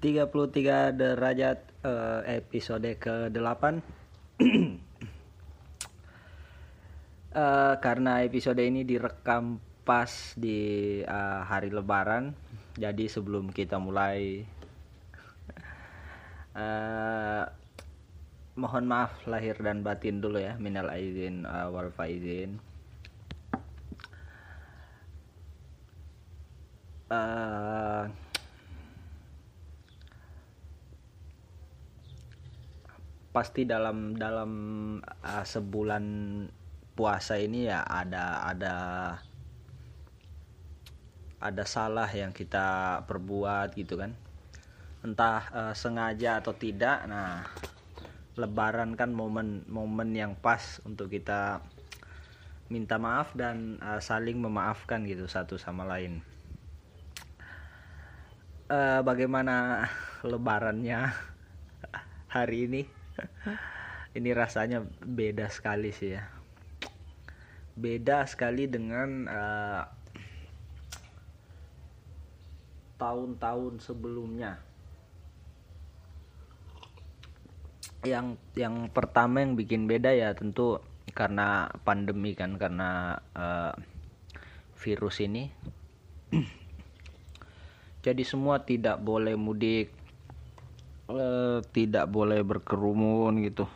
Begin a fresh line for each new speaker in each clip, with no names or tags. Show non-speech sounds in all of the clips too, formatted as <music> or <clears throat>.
33 derajat eh, episode ke-8 <clears throat> Eh, karena episode ini direkam pas di eh, hari lebaran jadi sebelum kita mulai <laughs> eh, mohon maaf lahir dan batin dulu ya minal aizin eh, wal faizin. Eh, pasti dalam dalam uh, sebulan puasa ini ya ada ada ada salah yang kita perbuat gitu kan. Entah uh, sengaja atau tidak nah lebaran kan momen momen yang pas untuk kita minta maaf dan uh, saling memaafkan gitu satu sama lain. Eh, bagaimana lebarannya <laughs> hari ini ini rasanya beda sekali sih ya. Beda sekali dengan eh, tahun-tahun sebelumnya. Yang yang pertama yang bikin beda ya tentu karena pandemi kan karena eh, virus ini. <clears throat> Jadi semua tidak boleh mudik eh, tidak boleh berkerumun gitu.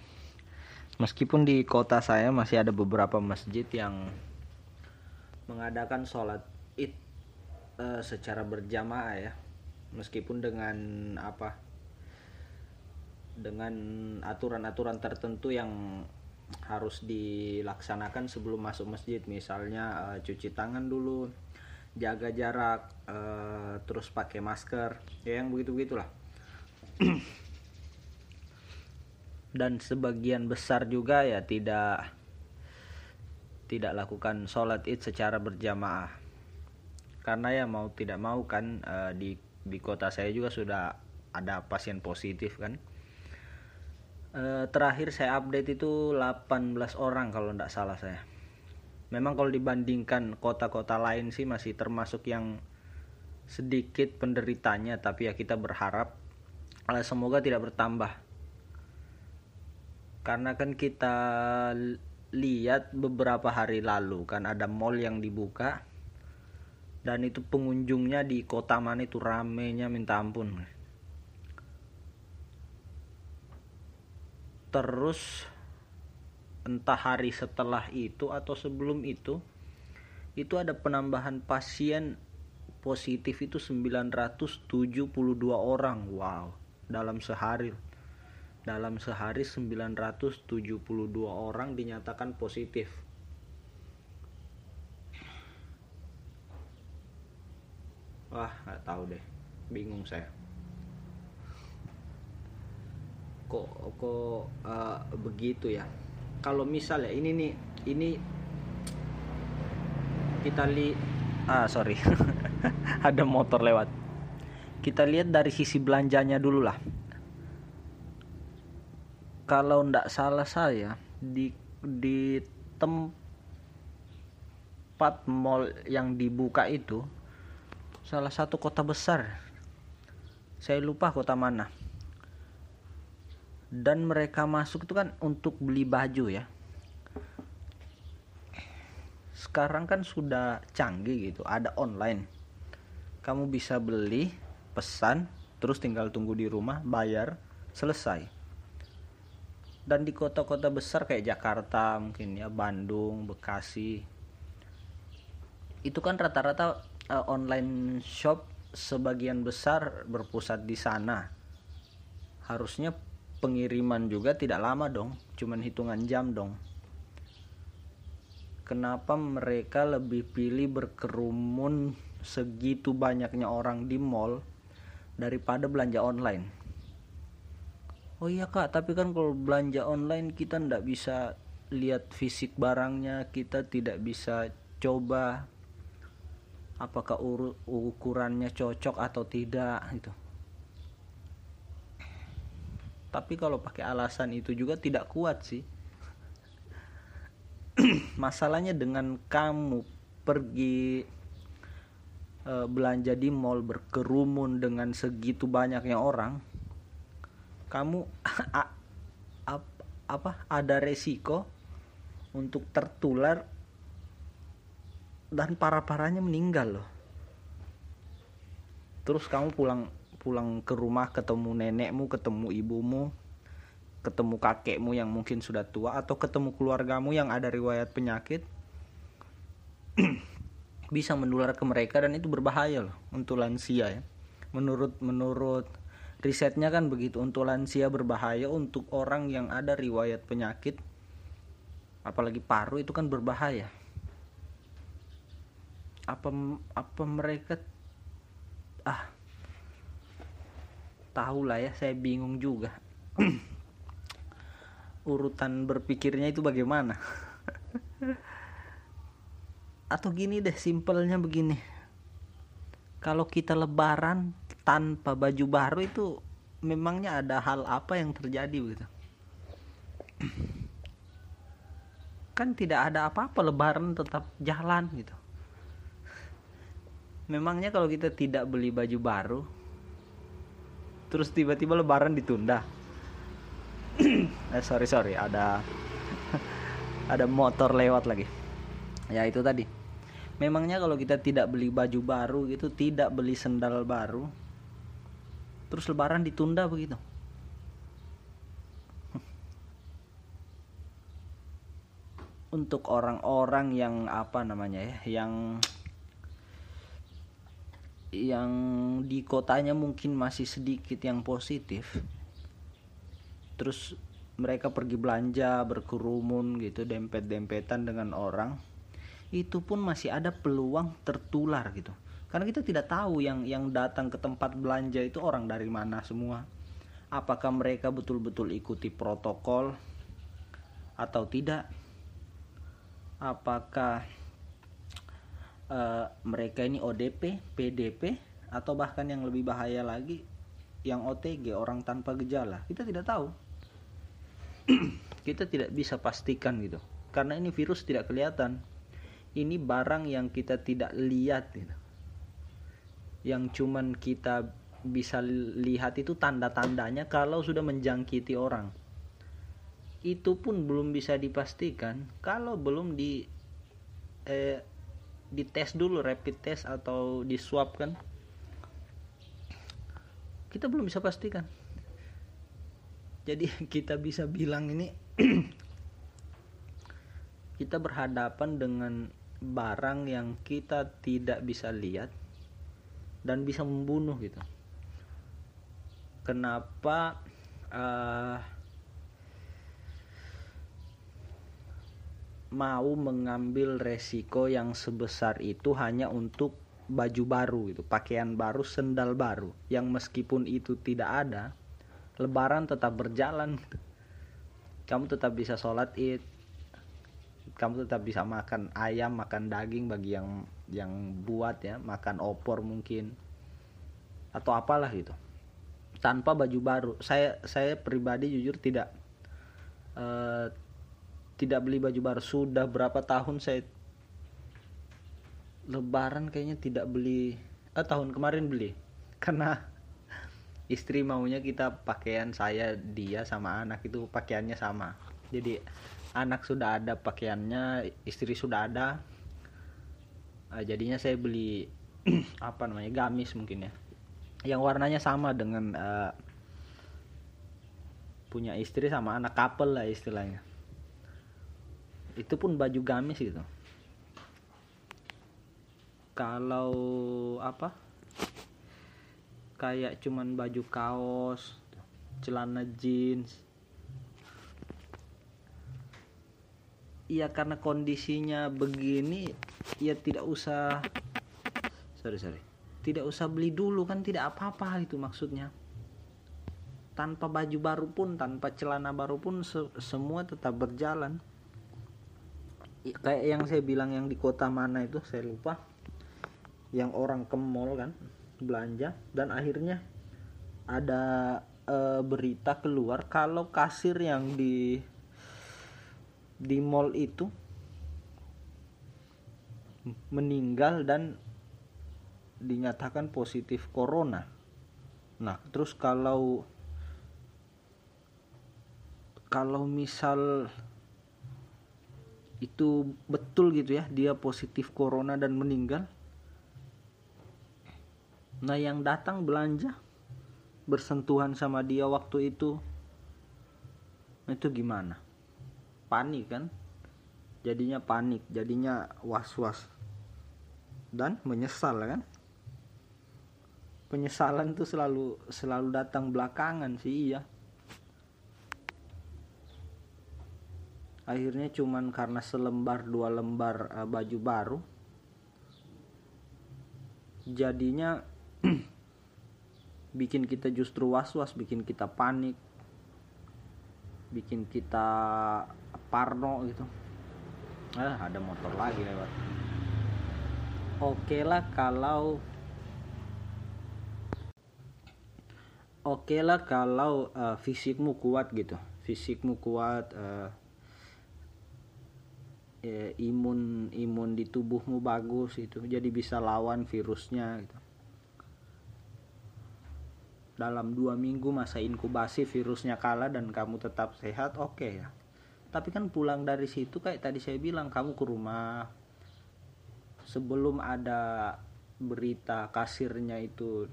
Meskipun di kota saya masih ada beberapa masjid yang mengadakan sholat id eh, secara berjamaah ya. Meskipun dengan apa? Dengan aturan-aturan tertentu yang harus dilaksanakan sebelum masuk masjid. Misalnya eh, cuci tangan dulu jaga jarak eh, terus pakai masker ya yang begitu begitulah <clears throat> dan sebagian besar juga ya tidak tidak lakukan sholat id secara berjamaah. Karena ya mau tidak mau kan eh, di di kota saya juga sudah ada pasien positif kan. Eh, terakhir saya update itu 18 orang kalau tidak salah saya. Memang kalau dibandingkan kota-kota lain sih masih termasuk yang sedikit penderitanya tapi ya kita berharap semoga tidak bertambah. Karena kan kita lihat beberapa hari lalu kan ada mall yang dibuka dan itu pengunjungnya di kota mana itu ramenya minta ampun. Terus entah hari setelah itu atau sebelum itu itu ada penambahan pasien positif itu 972 orang. Wow dalam sehari. Dalam sehari 972 orang dinyatakan positif. Wah nggak tahu deh. Bingung saya. Kok kok eh, begitu ya? Kalau misalnya ini nih ini kita li ah sorry. <laughs> Ada motor lewat kita lihat dari sisi belanjanya dulu lah kalau ndak salah saya di di tempat mall yang dibuka itu salah satu kota besar. Saya lupa kota mana. Dan mereka masuk itu kan untuk beli baju ya. Sekarang kan sudah canggih gitu ada online. Kamu bisa beli pesan terus tinggal tunggu di rumah bayar selesai. Dan di kota-kota besar kayak Jakarta mungkin ya Bandung Bekasi itu kan rata-rata eh, online shop sebagian besar berpusat di sana. Harusnya pengiriman juga tidak lama dong cuman hitungan jam dong. Kenapa mereka lebih pilih berkerumun segitu banyaknya orang di mall daripada belanja online. Oh iya kak tapi kan kalau belanja online kita ndak bisa lihat fisik barangnya kita tidak bisa coba apakah ukurannya cocok atau tidak gitu. Tapi kalau pakai alasan itu juga tidak kuat sih. <clears throat> Masalahnya dengan kamu pergi e, belanja di mall berkerumun dengan segitu banyaknya orang kamu <laughs> a, a, apa ada resiko untuk tertular dan para-paranya meninggal loh. Terus kamu pulang pulang ke rumah ketemu nenekmu ketemu ibumu ketemu kakekmu yang mungkin sudah tua atau ketemu keluargamu yang ada riwayat penyakit <clears throat> bisa menular ke mereka dan itu berbahaya loh untuk lansia ya. Menurut menurut risetnya kan begitu untuk lansia berbahaya untuk orang yang ada riwayat penyakit apalagi paru itu kan berbahaya. Apa apa mereka ah tahu lah ya saya bingung juga. <clears throat> Urutan berpikirnya itu bagaimana <laughs> atau gini deh simpelnya begini. Kalau kita lebaran tanpa baju baru itu memangnya ada hal apa yang terjadi begitu? Kan tidak ada apa-apa lebaran tetap jalan gitu. Memangnya kalau kita tidak beli baju baru terus tiba-tiba lebaran ditunda? <clears throat> Eh sorry sorry ada <laughs> ada motor lewat lagi. Ya itu tadi memangnya kalau kita tidak beli baju baru gitu tidak beli sendal baru terus lebaran ditunda begitu? <laughs> Untuk orang-orang yang apa namanya ya yang yang di kotanya mungkin masih sedikit yang positif terus mereka pergi belanja berkerumun gitu dempet-dempetan dengan orang itu pun masih ada peluang tertular gitu. Karena kita tidak tahu yang yang datang ke tempat belanja itu orang dari mana semua. Apakah mereka betul-betul ikuti protokol atau tidak? Apakah uh, mereka ini ODP PDP atau bahkan yang lebih bahaya lagi yang OTG orang tanpa gejala? Kita tidak tahu. <clears throat> Kita tidak bisa pastikan gitu. Karena ini virus tidak kelihatan ini barang yang kita tidak lihat gitu. yang cuman kita bisa lihat itu tanda-tandanya kalau sudah menjangkiti orang. Itu pun belum bisa dipastikan. Kalau belum di eh, dites dulu rapid test atau di swab kan kita belum bisa pastikan. Jadi <laughs> kita bisa bilang ini <clears throat> kita berhadapan dengan barang yang kita tidak bisa lihat dan bisa membunuh gitu. Kenapa uh, mau mengambil resiko yang sebesar itu hanya untuk baju baru itu pakaian baru sendal baru yang meskipun itu tidak ada lebaran tetap berjalan kamu tetap bisa sholat id kamu tetap bisa makan ayam makan daging bagi yang yang buat ya makan opor mungkin. Atau apalah gitu. Tanpa baju baru. Saya saya pribadi jujur tidak uh, tidak beli baju baru. Sudah berapa tahun saya lebaran kayaknya tidak beli eh tahun kemarin beli. Karena istri maunya kita pakaian saya dia sama anak itu pakaiannya sama. Jadi anak sudah ada pakaiannya istri sudah ada. Uh, jadinya saya beli <clears throat> apa namanya gamis mungkin ya. Yang warnanya sama dengan uh, punya istri sama anak couple lah istilahnya. Itu pun baju gamis gitu. Kalau apa? Kayak cuman baju kaos celana jeans ya karena kondisinya begini ya tidak usah sorry sorry tidak usah beli dulu kan tidak apa-apa itu maksudnya. Tanpa baju baru pun tanpa celana baru pun se semua tetap berjalan. Kayak yang saya bilang yang di kota mana itu saya lupa. Yang orang ke mall kan belanja dan akhirnya ada e, berita keluar kalau kasir yang di di mall itu meninggal dan dinyatakan positif corona. Nah terus kalau kalau misal itu betul gitu ya dia positif corona dan meninggal nah yang datang belanja bersentuhan sama dia waktu itu itu gimana panik kan? Jadinya panik jadinya was-was. Dan menyesal kan? Penyesalan tuh selalu selalu datang belakangan sih iya. Akhirnya cuman karena selembar dua lembar uh, baju baru. Jadinya <clears throat> bikin kita justru was-was bikin kita panik. Bikin kita parno gitu. Ah ada motor lagi lewat. Oke lah kalau oke lah kalau uh, fisikmu kuat gitu. Fisikmu kuat uh, ya, imun imun di tubuhmu bagus itu jadi bisa lawan virusnya gitu. Dalam dua minggu masa inkubasi virusnya kalah dan kamu tetap sehat oke okay ya tapi kan pulang dari situ kayak tadi saya bilang kamu ke rumah. Sebelum ada berita kasirnya itu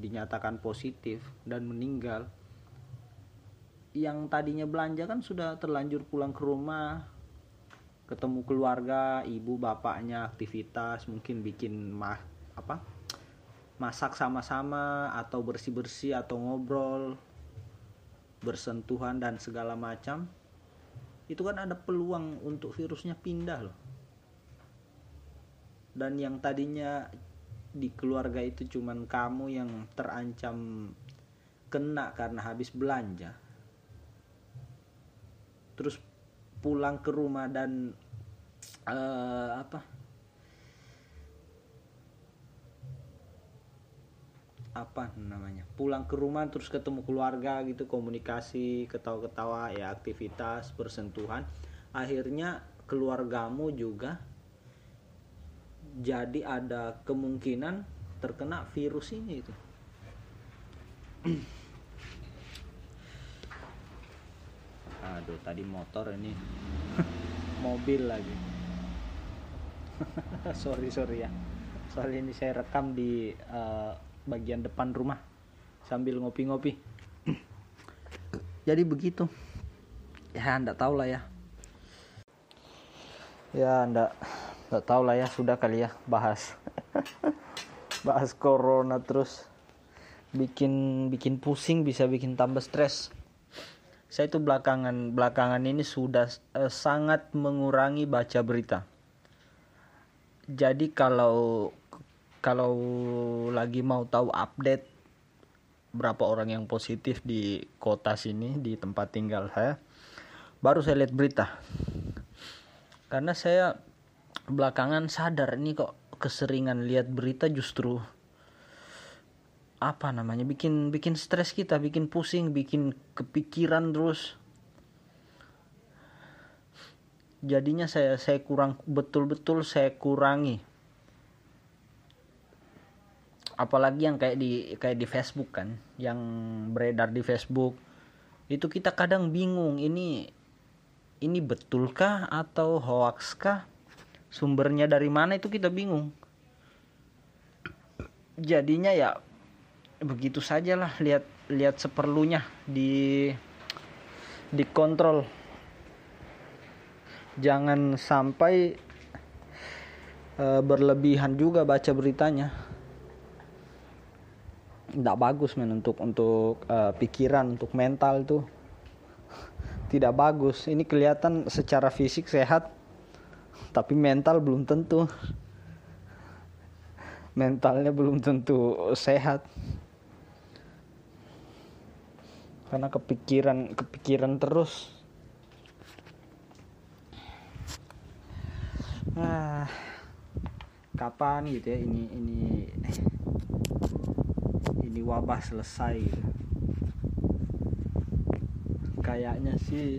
dinyatakan positif dan meninggal yang tadinya belanja kan sudah terlanjur pulang ke rumah. Ketemu keluarga ibu bapaknya aktivitas mungkin bikin mah apa masak sama-sama atau bersih-bersih atau ngobrol bersentuhan dan segala macam itu kan ada peluang untuk virusnya pindah loh. Dan yang tadinya di keluarga itu cuman kamu yang terancam kena karena habis belanja. Terus pulang ke rumah dan uh, apa apa namanya pulang ke rumah terus ketemu keluarga gitu komunikasi ketawa-ketawa ya aktivitas bersentuhan. Akhirnya keluargamu juga jadi ada kemungkinan terkena virus ini itu. <clears throat> Aduh tadi motor ini. <laughs> Mobil lagi. <laughs> Sorry sorry ya. Soal ini saya rekam di uh, bagian depan rumah sambil ngopi-ngopi. <clears throat> Jadi begitu. Ya anda tahu lah ya. Ya anda nggak tahu lah ya. Sudah kali ya bahas. <laughs> Bahas corona terus. Bikin bikin pusing bisa bikin tambah stres. Saya itu belakangan belakangan ini sudah uh, sangat mengurangi baca berita. Jadi kalau kalau lagi mau tahu update berapa orang yang positif di kota sini di tempat tinggal saya, baru saya lihat berita. Karena saya belakangan sadar ini kok keseringan lihat berita justru apa namanya bikin bikin stres kita bikin pusing bikin kepikiran terus jadinya saya saya kurang betul-betul saya kurangi apalagi yang kayak di kayak di Facebook kan yang beredar di Facebook. Itu kita kadang bingung ini ini betulkah atau hoax kah sumbernya dari mana itu kita bingung. Jadinya ya begitu saja lah lihat lihat seperlunya di dikontrol. Jangan sampai e, berlebihan juga baca beritanya tidak bagus men untuk untuk e, pikiran untuk mental tuh tidak bagus. Ini kelihatan secara fisik sehat tapi mental belum tentu. Mentalnya belum tentu sehat. Karena kepikiran kepikiran terus. Ah kapan gitu ya ini ini wabah selesai. Kayaknya sih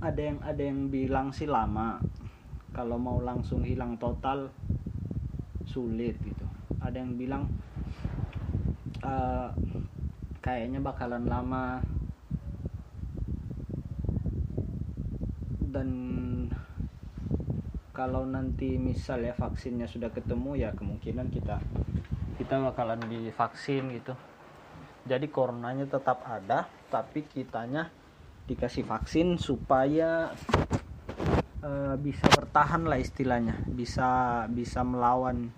ada yang ada yang bilang sih lama. Kalau mau langsung hilang total sulit gitu. Ada yang bilang uh, kayaknya bakalan lama. Dan kalau nanti misal ya vaksinnya sudah ketemu ya kemungkinan kita kita bakalan divaksin gitu. Jadi coronanya tetap ada tapi kitanya dikasih vaksin supaya uh, bisa bertahan lah istilahnya. Bisa bisa melawan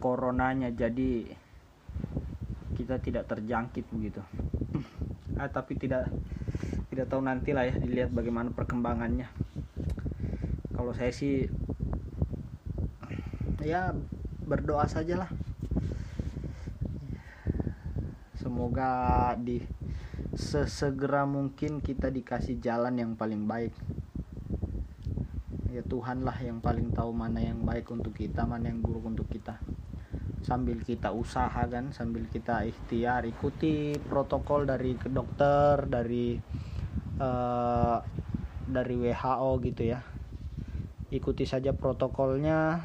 coronanya. Jadi kita tidak terjangkit begitu. <clears throat> Ah, tapi tidak tidak tahu nanti lah ya dilihat bagaimana perkembangannya kalau saya sih ya berdoa sajalah. Semoga di sesegera mungkin kita dikasih jalan yang paling baik. Ya Tuhan lah yang paling tahu mana yang baik untuk kita mana yang buruk untuk kita. Sambil kita usaha kan sambil kita ikhtiar ikuti protokol dari dokter dari uh, dari WHO gitu ya ikuti saja protokolnya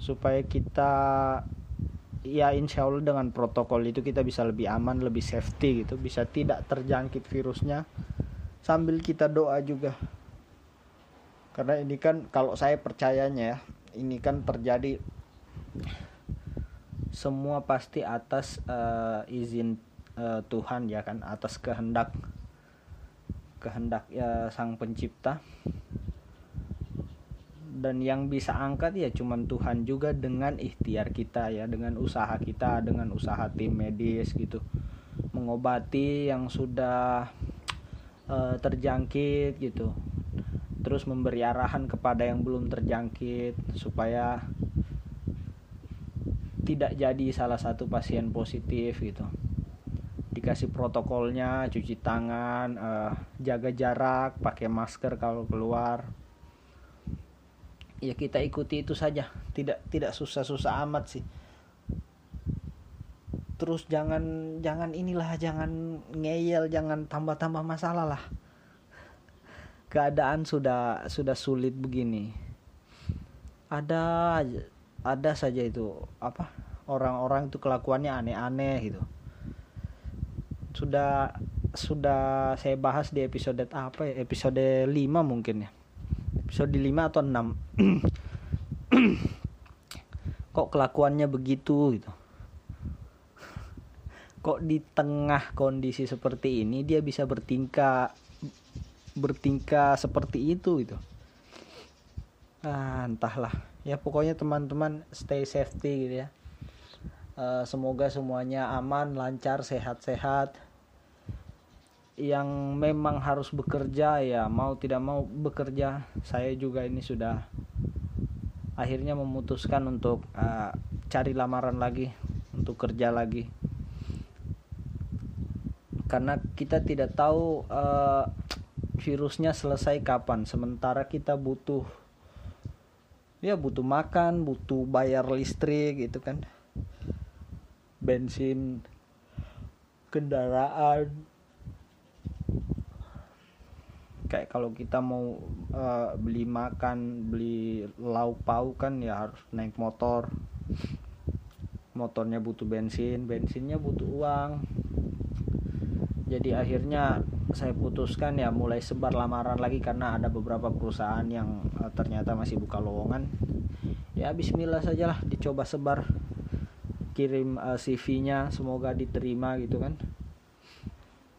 supaya kita ya insya Allah dengan protokol itu kita bisa lebih aman lebih safety gitu. Bisa tidak terjangkit virusnya. Sambil kita doa juga. Karena ini kan kalau saya percayanya ya ini kan terjadi semua pasti atas uh, izin uh, Tuhan ya kan atas kehendak kehendak ya sang pencipta dan yang bisa angkat ya cuman Tuhan juga dengan ikhtiar kita ya dengan usaha kita dengan usaha tim medis gitu. Mengobati yang sudah uh, terjangkit gitu. Terus memberi arahan kepada yang belum terjangkit supaya tidak jadi salah satu pasien positif gitu. Dikasih protokolnya cuci tangan uh, jaga jarak pakai masker kalau keluar ya kita ikuti itu saja. Tidak tidak susah-susah amat sih. Terus jangan jangan inilah jangan ngeyel jangan tambah-tambah masalah lah. Keadaan sudah sudah sulit begini. Ada ada saja itu apa orang-orang itu kelakuannya aneh-aneh gitu. Sudah sudah saya bahas di episode apa ya? Episode 5 mungkin ya episode 5 atau 6 <clears throat> kok kelakuannya begitu gitu? Kok di tengah kondisi seperti ini dia bisa bertingkah bertingkah seperti itu gitu? Ah entahlah. Ya pokoknya teman-teman stay safety gitu ya. Uh, semoga semuanya aman lancar sehat-sehat yang memang harus bekerja ya mau tidak mau bekerja saya juga ini sudah akhirnya memutuskan untuk uh, cari lamaran lagi untuk kerja lagi. Karena kita tidak tahu uh, virusnya selesai kapan sementara kita butuh ya butuh makan butuh bayar listrik gitu kan. Bensin kendaraan kayak kalau kita mau uh, beli makan beli lauk pauk kan ya harus naik motor. Motornya butuh bensin bensinnya butuh uang. Jadi akhirnya saya putuskan ya mulai sebar lamaran lagi karena ada beberapa perusahaan yang uh, ternyata masih buka lowongan. Ya Bismillah sajalah dicoba sebar kirim uh, eh, CV-nya semoga diterima gitu kan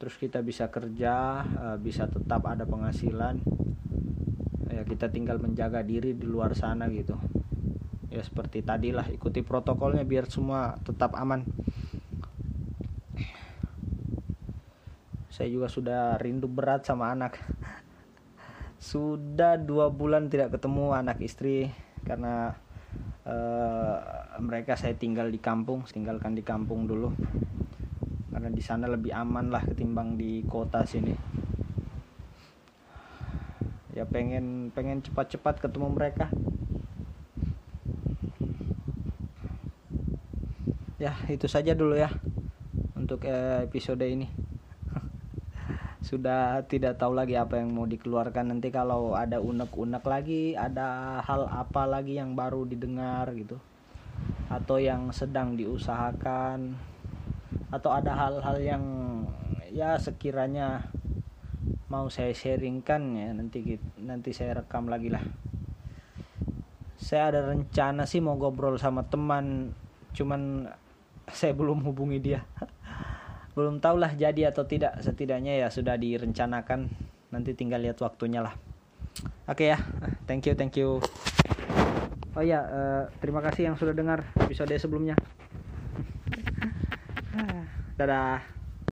terus kita bisa kerja uh, bisa tetap ada penghasilan. Ya kita tinggal menjaga diri di luar sana gitu. Ya seperti tadi lah ikuti protokolnya biar semua tetap aman. Saya juga sudah rindu berat sama anak. <laughs> Sudah dua bulan tidak ketemu anak istri karena uh, mereka saya tinggal di kampung tinggalkan di kampung dulu di sana lebih aman lah ketimbang di kota sini. Ya pengen pengen cepat-cepat ketemu mereka. Ya itu saja dulu ya untuk eh, episode ini. <laughs> Sudah tidak tahu lagi apa yang mau dikeluarkan. Nanti kalau ada unek-unek lagi ada hal apa lagi yang baru didengar gitu atau yang sedang diusahakan atau ada hal-hal yang ya sekiranya mau saya sharingkan ya nanti nanti saya rekam lagi lah. Saya ada rencana sih mau ngobrol sama teman cuman <laughs> saya belum hubungi dia. <laughs> Belum tahulah jadi atau tidak. Setidaknya ya sudah direncanakan. Nanti tinggal lihat waktunya lah. Oke okay ya thank you thank you. Oh ya uh, terima kasih yang sudah dengar episode sebelumnya dadah